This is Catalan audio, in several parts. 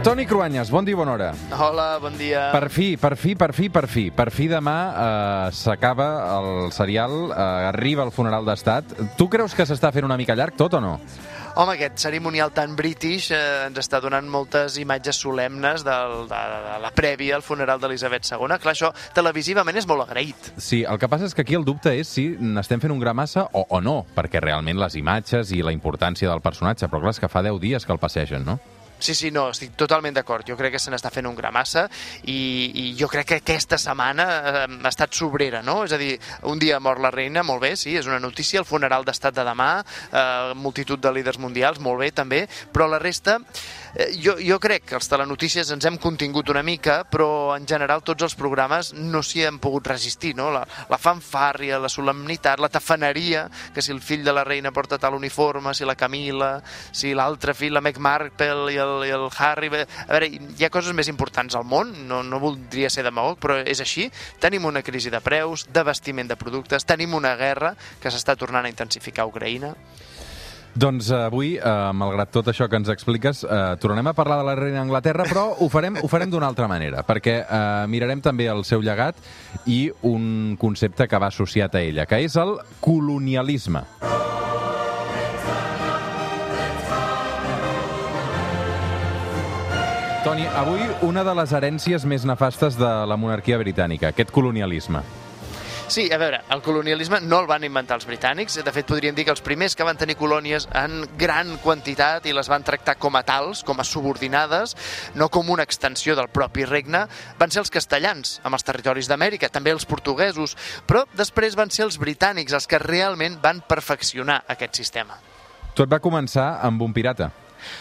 Toni Cruanyes, bon dia i bona hora. Hola, bon dia. Per fi, per fi, per fi, per fi. Per fi demà eh, s'acaba el serial, eh, arriba el funeral d'estat. Tu creus que s'està fent una mica llarg tot o no? Home, aquest cerimonial tan british eh, ens està donant moltes imatges solemnes del, de, de la prèvia al funeral d'Elisabet II. Clar, això televisivament és molt agraït. Sí, el que passa és que aquí el dubte és si n'estem fent un gra massa o, o no, perquè realment les imatges i la importància del personatge, però clar, és que fa 10 dies que el passegen, no? Sí, sí, no, estic totalment d'acord. Jo crec que se n'està fent un gra massa i, i jo crec que aquesta setmana eh, ha estat sobrera, no? És a dir, un dia mor la reina, molt bé, sí, és una notícia, el funeral d'estat de demà, eh, multitud de líders mundials, molt bé també, però la resta, jo, jo crec que els telenotícies ens hem contingut una mica, però en general tots els programes no s'hi han pogut resistir, no? La, la fanfàrria, la solemnitat, la tafaneria, que si el fill de la reina porta tal uniforme, si la Camila, si l'altre fill, la Meg Markle i el i el Harry... A veure, hi ha coses més importants al món, no, no voldria ser demagog, però és així. Tenim una crisi de preus, d'abastiment de productes, tenim una guerra que s'està tornant a intensificar a Ucraïna. Doncs eh, avui, eh, malgrat tot això que ens expliques, eh, tornarem a parlar de la reina d'Anglaterra, però ho farem, ho farem d'una altra manera, perquè eh, mirarem també el seu llegat i un concepte que va associat a ella, que és el colonialisme. Toni, avui una de les herències més nefastes de la monarquia britànica, aquest colonialisme. Sí, a veure, el colonialisme no el van inventar els britànics. De fet, podríem dir que els primers que van tenir colònies en gran quantitat i les van tractar com a tals, com a subordinades, no com una extensió del propi regne, van ser els castellans, amb els territoris d'Amèrica, també els portuguesos, però després van ser els britànics els que realment van perfeccionar aquest sistema. Tot va començar amb un pirata.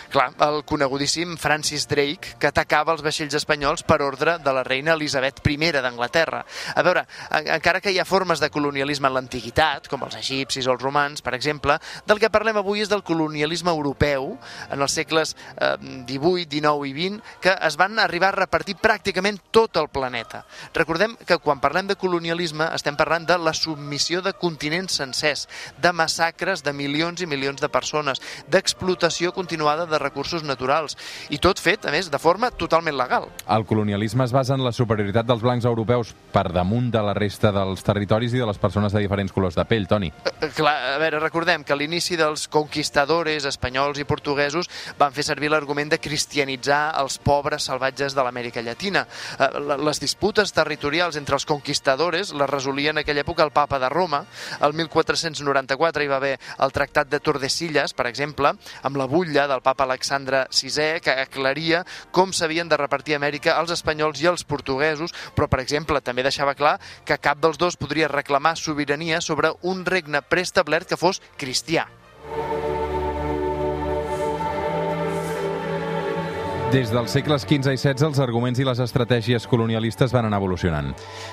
Clar, el conegudíssim Francis Drake, que atacava els vaixells espanyols per ordre de la reina Elisabet I d'Anglaterra. A veure, encara que hi ha formes de colonialisme en l'antiguitat, com els egipcis o els romans, per exemple, del que parlem avui és del colonialisme europeu, en els segles eh, 18, 19 i 20, que es van arribar a repartir pràcticament tot el planeta. Recordem que quan parlem de colonialisme estem parlant de la submissió de continents sencers, de massacres de milions i milions de persones, d'explotació continuada continuada de recursos naturals. I tot fet, a més, de forma totalment legal. El colonialisme es basa en la superioritat dels blancs europeus per damunt de la resta dels territoris i de les persones de diferents colors de pell, Toni. Eh, clar, a veure, recordem que a l'inici dels conquistadores espanyols i portuguesos van fer servir l'argument de cristianitzar els pobres salvatges de l'Amèrica Llatina. Eh, les disputes territorials entre els conquistadores les resolien en aquella època el papa de Roma. El 1494 hi va haver el Tractat de Tordesillas, per exemple, amb la butlla del papa Alexandre VI que aclaria com s'havien de repartir Amèrica els espanyols i els portuguesos, però, per exemple, també deixava clar que cap dels dos podria reclamar sobirania sobre un regne preestablert que fos cristià. Des dels segles XV i XVI, els arguments i les estratègies colonialistes van anar evolucionant.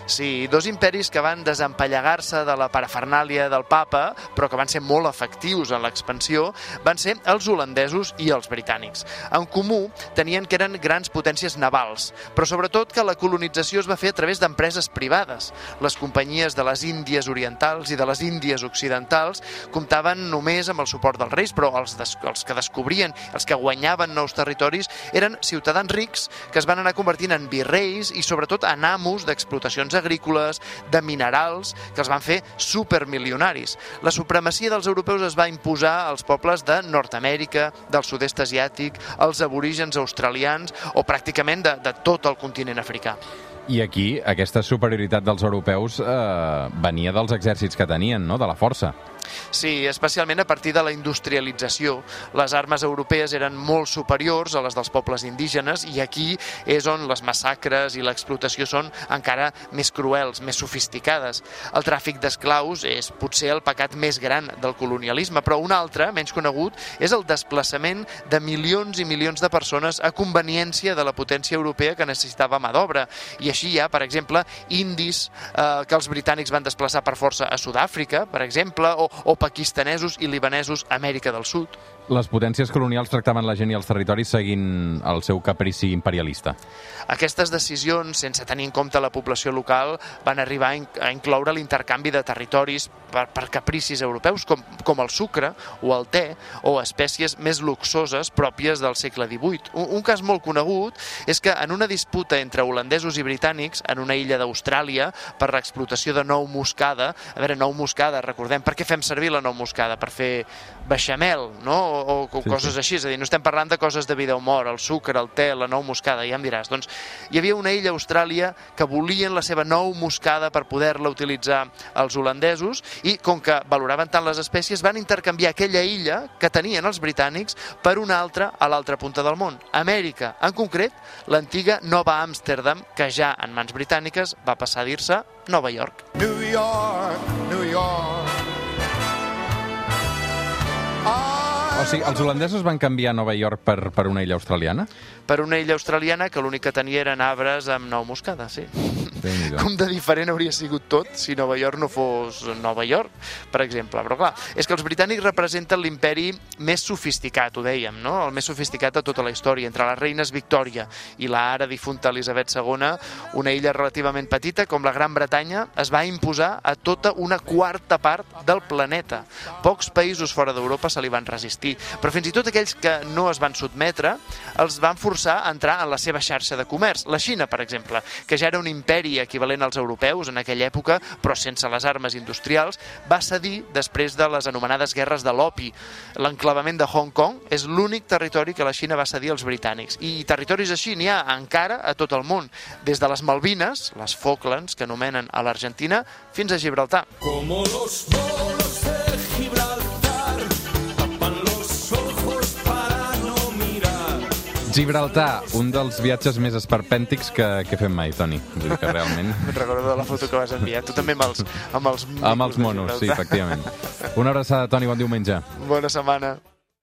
Sí, dos imperis que van desempallegar-se de la parafernàlia del papa, però que van ser molt efectius en l'expansió, van ser els holandesos i els britànics. En comú tenien que eren grans potències navals, però sobretot que la colonització es va fer a través d'empreses privades. Les companyies de les Índies Orientals i de les Índies Occidentals comptaven només amb el suport dels reis, però els, els que descobrien, els que guanyaven nous territoris, eren eren ciutadans rics que es van anar convertint en virreis i sobretot en amos d'explotacions agrícoles, de minerals, que els van fer supermilionaris. La supremacia dels europeus es va imposar als pobles de Nord-Amèrica, del sud-est asiàtic, als aborígens australians o pràcticament de, de tot el continent africà. I aquí aquesta superioritat dels europeus eh, venia dels exèrcits que tenien, no? de la força. Sí, especialment a partir de la industrialització. Les armes europees eren molt superiors a les dels pobles indígenes i aquí és on les massacres i l'explotació són encara més cruels, més sofisticades. El tràfic d'esclaus és potser el pecat més gran del colonialisme, però un altre, menys conegut, és el desplaçament de milions i milions de persones a conveniència de la potència europea que necessitava mà d'obra. I així hi ha, per exemple, indis eh, que els britànics van desplaçar per força a Sud-àfrica, per exemple, o, o pakistanesos i libanesos a Amèrica del Sud. Les potències colonials tractaven la gent i els territoris seguint el seu caprici imperialista. Aquestes decisions, sense tenir en compte la població local, van arribar a incloure l'intercanvi de territoris per, per capricis europeus, com, com el sucre o el te, o espècies més luxoses pròpies del segle XVIII. Un, un cas molt conegut és que en una disputa entre holandesos i britànics en una illa d'Austràlia per l'explotació de nou moscada, a veure, nou moscada, recordem, per què fem servir la nou moscada? Per fer beixamel, no? O, o sí, coses sí. així, és a dir, no estem parlant de coses de vida o mort, el sucre, el te, la nou moscada, ja em diràs. Doncs hi havia una illa a Austràlia que volien la seva nou moscada per poder-la utilitzar els holandesos i com que valoraven tant les espècies van intercanviar aquella illa que tenien els britànics per una altra a l'altra punta del món, Amèrica, en concret l'antiga Nova Amsterdam, que ja en mans britàniques va passar a dir-se Nova York, New York. Sigui, els holandesos van canviar Nova York per, per una illa australiana? Per una illa australiana que l'únic que tenia eren arbres amb nou moscada, sí. Com de diferent hauria sigut tot si Nova York no fos Nova York, per exemple. Però clar, és que els britànics representen l'imperi més sofisticat, ho dèiem, no? el més sofisticat de tota la història. Entre les reines Victòria i la ara difunta Elisabet II, una illa relativament petita com la Gran Bretanya es va imposar a tota una quarta part del planeta. Pocs països fora d'Europa se li van resistir, però fins i tot aquells que no es van sotmetre els van forçar a entrar en la seva xarxa de comerç. La Xina, per exemple, que ja era un imperi equivalent als europeus en aquella època, però sense les armes industrials, va cedir després de les anomenades guerres de l'opi. L'enclavament de Hong Kong és l'únic territori que la Xina va cedir als britànics. I territoris així n'hi ha encara a tot el món, des de les Malvines, les Falklands, que anomenen a l'Argentina, fins a Gibraltar. Como los bolos de Gibraltar, un dels viatges més esperpèntics que, que fem mai, Toni. Vull dir que realment... Me'n recordo de la foto que vas enviar. Tu també amb els, amb els, amb els monos, sí, efectivament. Una abraçada, Toni, bon diumenge. Bona setmana.